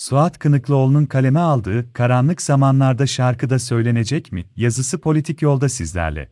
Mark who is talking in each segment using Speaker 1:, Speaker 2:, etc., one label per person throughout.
Speaker 1: Suat Kınıklıoğlu'nun kaleme aldığı Karanlık Zamanlarda şarkıda söylenecek mi? yazısı politik yolda sizlerle.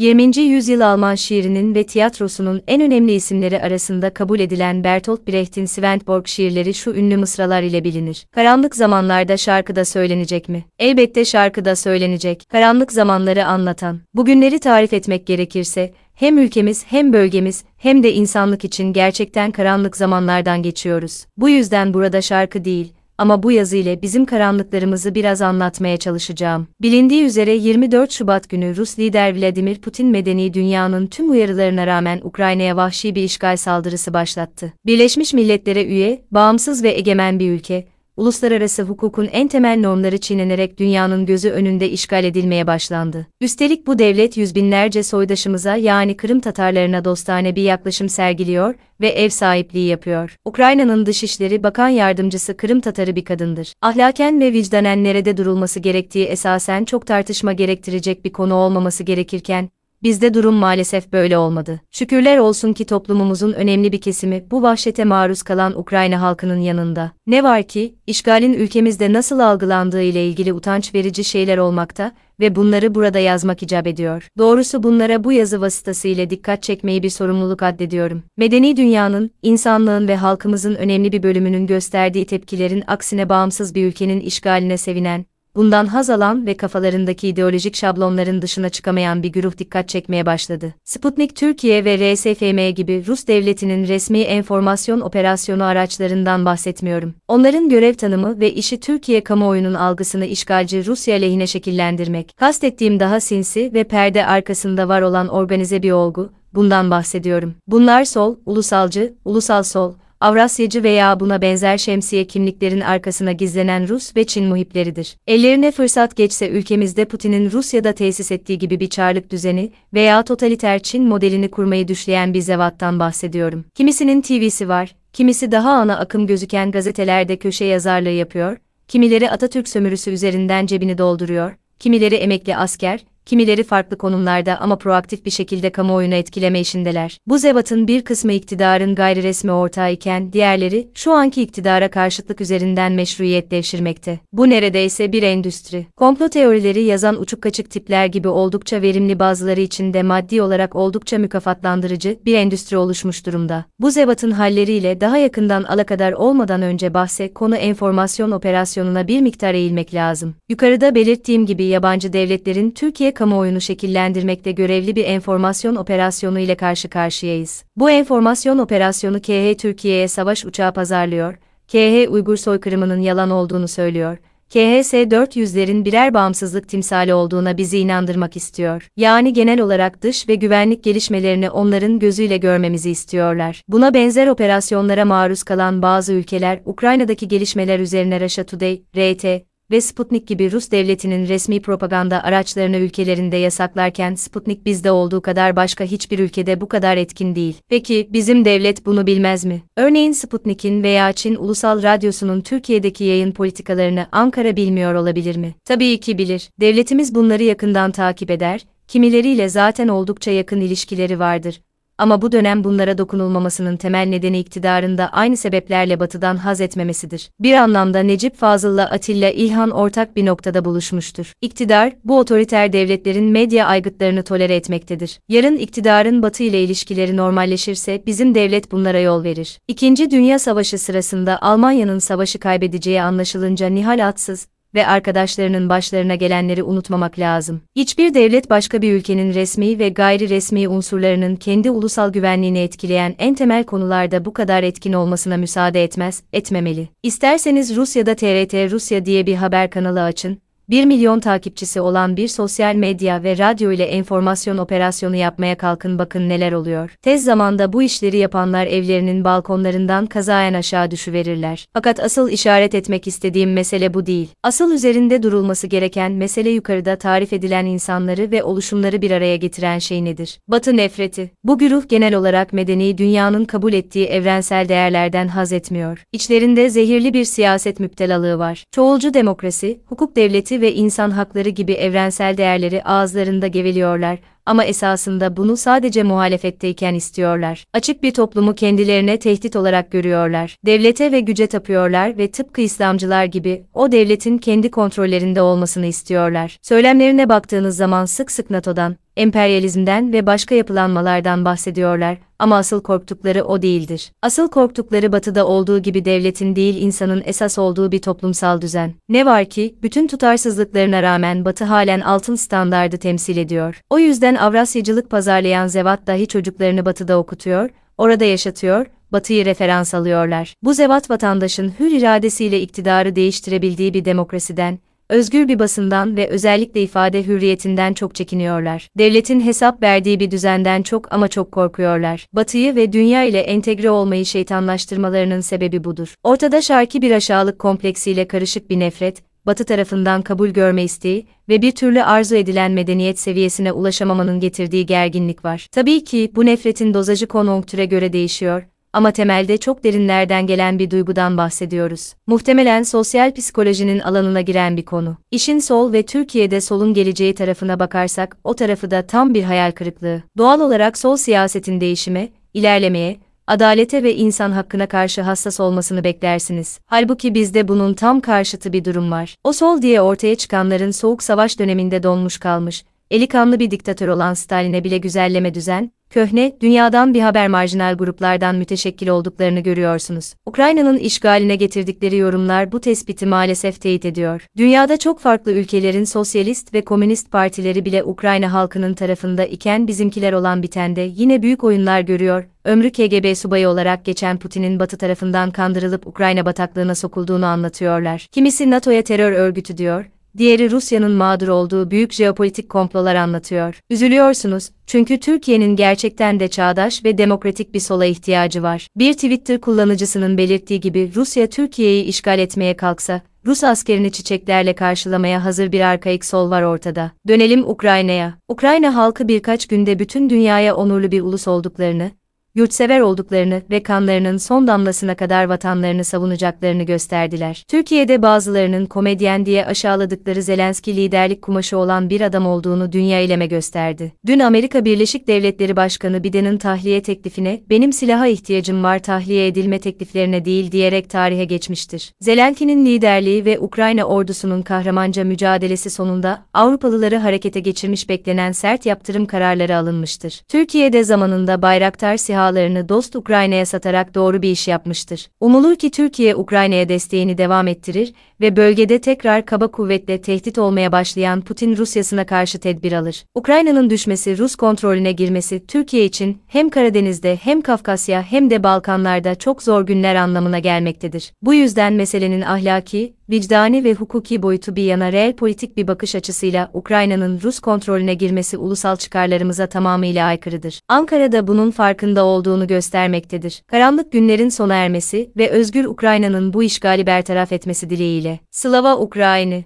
Speaker 2: 20. yüzyıl Alman şiirinin ve tiyatrosunun en önemli isimleri arasında kabul edilen Bertolt Brecht'in Svendborg şiirleri şu ünlü mısralar ile bilinir. Karanlık zamanlarda şarkıda söylenecek mi? Elbette şarkıda söylenecek. Karanlık zamanları anlatan. Bugünleri tarif etmek gerekirse, hem ülkemiz hem bölgemiz hem de insanlık için gerçekten karanlık zamanlardan geçiyoruz. Bu yüzden burada şarkı değil, ama bu yazı ile bizim karanlıklarımızı biraz anlatmaya çalışacağım. Bilindiği üzere 24 Şubat günü Rus lider Vladimir Putin medeni dünyanın tüm uyarılarına rağmen Ukrayna'ya vahşi bir işgal saldırısı başlattı. Birleşmiş Milletler'e üye, bağımsız ve egemen bir ülke, uluslararası hukukun en temel normları çiğnenerek dünyanın gözü önünde işgal edilmeye başlandı. Üstelik bu devlet yüz binlerce soydaşımıza yani Kırım Tatarlarına dostane bir yaklaşım sergiliyor ve ev sahipliği yapıyor. Ukrayna'nın Dışişleri Bakan Yardımcısı Kırım Tatarı bir kadındır. Ahlaken ve vicdanen nerede durulması gerektiği esasen çok tartışma gerektirecek bir konu olmaması gerekirken, Bizde durum maalesef böyle olmadı. Şükürler olsun ki toplumumuzun önemli bir kesimi bu vahşete maruz kalan Ukrayna halkının yanında. Ne var ki, işgalin ülkemizde nasıl algılandığı ile ilgili utanç verici şeyler olmakta ve bunları burada yazmak icap ediyor. Doğrusu bunlara bu yazı vasıtasıyla dikkat çekmeyi bir sorumluluk addediyorum. Medeni dünyanın, insanlığın ve halkımızın önemli bir bölümünün gösterdiği tepkilerin aksine bağımsız bir ülkenin işgaline sevinen, bundan haz alan ve kafalarındaki ideolojik şablonların dışına çıkamayan bir güruh dikkat çekmeye başladı. Sputnik Türkiye ve RSFM gibi Rus devletinin resmi enformasyon operasyonu araçlarından bahsetmiyorum. Onların görev tanımı ve işi Türkiye kamuoyunun algısını işgalci Rusya lehine şekillendirmek. Kastettiğim daha sinsi ve perde arkasında var olan organize bir olgu, bundan bahsediyorum. Bunlar sol, ulusalcı, ulusal sol, Avrasyacı veya buna benzer şemsiye kimliklerin arkasına gizlenen Rus ve Çin muhipleridir. Ellerine fırsat geçse ülkemizde Putin'in Rusya'da tesis ettiği gibi bir çarlık düzeni veya totaliter Çin modelini kurmayı düşleyen bir zevattan bahsediyorum. Kimisinin TV'si var, kimisi daha ana akım gözüken gazetelerde köşe yazarlığı yapıyor, kimileri Atatürk sömürüsü üzerinden cebini dolduruyor, kimileri emekli asker, kimileri farklı konumlarda ama proaktif bir şekilde kamuoyunu etkileme işindeler. Bu zevatın bir kısmı iktidarın gayri resmi ortağı iken diğerleri şu anki iktidara karşıtlık üzerinden meşruiyet devşirmekte. Bu neredeyse bir endüstri. Komplo teorileri yazan uçuk kaçık tipler gibi oldukça verimli bazıları için de maddi olarak oldukça mükafatlandırıcı bir endüstri oluşmuş durumda. Bu zevatın halleriyle daha yakından alakadar olmadan önce bahse konu enformasyon operasyonuna bir miktar eğilmek lazım. Yukarıda belirttiğim gibi yabancı devletlerin Türkiye kamuoyunu şekillendirmekte görevli bir enformasyon operasyonu ile karşı karşıyayız. Bu enformasyon operasyonu KH Türkiye'ye savaş uçağı pazarlıyor, KH Uygur soykırımının yalan olduğunu söylüyor, KHS 400'lerin birer bağımsızlık timsali olduğuna bizi inandırmak istiyor. Yani genel olarak dış ve güvenlik gelişmelerini onların gözüyle görmemizi istiyorlar. Buna benzer operasyonlara maruz kalan bazı ülkeler Ukrayna'daki gelişmeler üzerine Russia Today, RT, ve Sputnik gibi Rus devletinin resmi propaganda araçlarını ülkelerinde yasaklarken Sputnik bizde olduğu kadar başka hiçbir ülkede bu kadar etkin değil. Peki bizim devlet bunu bilmez mi? Örneğin Sputnik'in veya Çin Ulusal Radyosu'nun Türkiye'deki yayın politikalarını Ankara bilmiyor olabilir mi? Tabii ki bilir. Devletimiz bunları yakından takip eder, kimileriyle zaten oldukça yakın ilişkileri vardır ama bu dönem bunlara dokunulmamasının temel nedeni iktidarında aynı sebeplerle batıdan haz etmemesidir. Bir anlamda Necip Fazıl'la Atilla İlhan ortak bir noktada buluşmuştur. İktidar, bu otoriter devletlerin medya aygıtlarını tolere etmektedir. Yarın iktidarın batı ile ilişkileri normalleşirse bizim devlet bunlara yol verir. İkinci Dünya Savaşı sırasında Almanya'nın savaşı kaybedeceği anlaşılınca Nihal Atsız, ve arkadaşlarının başlarına gelenleri unutmamak lazım. Hiçbir devlet başka bir ülkenin resmi ve gayri resmi unsurlarının kendi ulusal güvenliğini etkileyen en temel konularda bu kadar etkin olmasına müsaade etmez, etmemeli. İsterseniz Rusya'da TRT Rusya diye bir haber kanalı açın, 1 milyon takipçisi olan bir sosyal medya ve radyo ile enformasyon operasyonu yapmaya kalkın bakın neler oluyor. Tez zamanda bu işleri yapanlar evlerinin balkonlarından kazayen aşağı düşüverirler. Fakat asıl işaret etmek istediğim mesele bu değil. Asıl üzerinde durulması gereken mesele yukarıda tarif edilen insanları ve oluşumları bir araya getiren şey nedir? Batı nefreti. Bu güruh genel olarak medeni dünyanın kabul ettiği evrensel değerlerden haz etmiyor. İçlerinde zehirli bir siyaset müptelalığı var. Çoğulcu demokrasi, hukuk devleti ve insan hakları gibi evrensel değerleri ağızlarında geveliyorlar ama esasında bunu sadece muhalefetteyken istiyorlar. Açık bir toplumu kendilerine tehdit olarak görüyorlar. Devlete ve güce tapıyorlar ve tıpkı İslamcılar gibi o devletin kendi kontrollerinde olmasını istiyorlar. Söylemlerine baktığınız zaman sık sık NATO'dan, emperyalizmden ve başka yapılanmalardan bahsediyorlar ama asıl korktukları o değildir. Asıl korktukları batıda olduğu gibi devletin değil insanın esas olduğu bir toplumsal düzen. Ne var ki, bütün tutarsızlıklarına rağmen batı halen altın standardı temsil ediyor. O yüzden Avrasyacılık pazarlayan zevat dahi çocuklarını batıda okutuyor, orada yaşatıyor, Batı'yı referans alıyorlar. Bu zevat vatandaşın hür iradesiyle iktidarı değiştirebildiği bir demokrasiden, özgür bir basından ve özellikle ifade hürriyetinden çok çekiniyorlar. Devletin hesap verdiği bir düzenden çok ama çok korkuyorlar. Batı'yı ve dünya ile entegre olmayı şeytanlaştırmalarının sebebi budur. Ortada şarki bir aşağılık kompleksiyle karışık bir nefret, Batı tarafından kabul görme isteği ve bir türlü arzu edilen medeniyet seviyesine ulaşamamanın getirdiği gerginlik var. Tabii ki bu nefretin dozajı konjonktüre göre değişiyor ama temelde çok derinlerden gelen bir duygudan bahsediyoruz. Muhtemelen sosyal psikolojinin alanına giren bir konu. İşin sol ve Türkiye'de solun geleceği tarafına bakarsak o tarafı da tam bir hayal kırıklığı. Doğal olarak sol siyasetin değişime, ilerlemeye, adalete ve insan hakkına karşı hassas olmasını beklersiniz. Halbuki bizde bunun tam karşıtı bir durum var. O sol diye ortaya çıkanların soğuk savaş döneminde donmuş kalmış, eli kanlı bir diktatör olan Stalin'e bile güzelleme düzen, köhne, dünyadan bir haber marjinal gruplardan müteşekkil olduklarını görüyorsunuz. Ukrayna'nın işgaline getirdikleri yorumlar bu tespiti maalesef teyit ediyor. Dünyada çok farklı ülkelerin sosyalist ve komünist partileri bile Ukrayna halkının tarafında iken bizimkiler olan bitende yine büyük oyunlar görüyor, ömrü KGB subayı olarak geçen Putin'in Batı tarafından kandırılıp Ukrayna bataklığına sokulduğunu anlatıyorlar. Kimisi NATO'ya terör örgütü diyor, diğeri Rusya'nın mağdur olduğu büyük jeopolitik komplolar anlatıyor. Üzülüyorsunuz, çünkü Türkiye'nin gerçekten de çağdaş ve demokratik bir sola ihtiyacı var. Bir Twitter kullanıcısının belirttiği gibi Rusya Türkiye'yi işgal etmeye kalksa, Rus askerini çiçeklerle karşılamaya hazır bir arkaik sol var ortada. Dönelim Ukrayna'ya. Ukrayna halkı birkaç günde bütün dünyaya onurlu bir ulus olduklarını, yurtsever olduklarını ve kanlarının son damlasına kadar vatanlarını savunacaklarını gösterdiler. Türkiye'de bazılarının komedyen diye aşağıladıkları Zelenski liderlik kumaşı olan bir adam olduğunu dünya ileme gösterdi. Dün Amerika Birleşik Devletleri Başkanı Biden'ın tahliye teklifine, benim silaha ihtiyacım var tahliye edilme tekliflerine değil diyerek tarihe geçmiştir. Zelenski'nin liderliği ve Ukrayna ordusunun kahramanca mücadelesi sonunda Avrupalıları harekete geçirmiş beklenen sert yaptırım kararları alınmıştır. Türkiye'de zamanında Bayraktar SİHA SİHA'larını dost Ukrayna'ya satarak doğru bir iş yapmıştır. Umulur ki Türkiye Ukrayna'ya desteğini devam ettirir ve bölgede tekrar kaba kuvvetle tehdit olmaya başlayan Putin Rusyasına karşı tedbir alır. Ukrayna'nın düşmesi Rus kontrolüne girmesi Türkiye için hem Karadeniz'de hem Kafkasya hem de Balkanlarda çok zor günler anlamına gelmektedir. Bu yüzden meselenin ahlaki, vicdani ve hukuki boyutu bir yana reel politik bir bakış açısıyla Ukrayna'nın Rus kontrolüne girmesi ulusal çıkarlarımıza tamamıyla aykırıdır. Ankara da bunun farkında olduğunu göstermektedir. Karanlık günlerin sona ermesi ve özgür Ukrayna'nın bu işgali bertaraf etmesi dileğiyle. Slava Ukrayni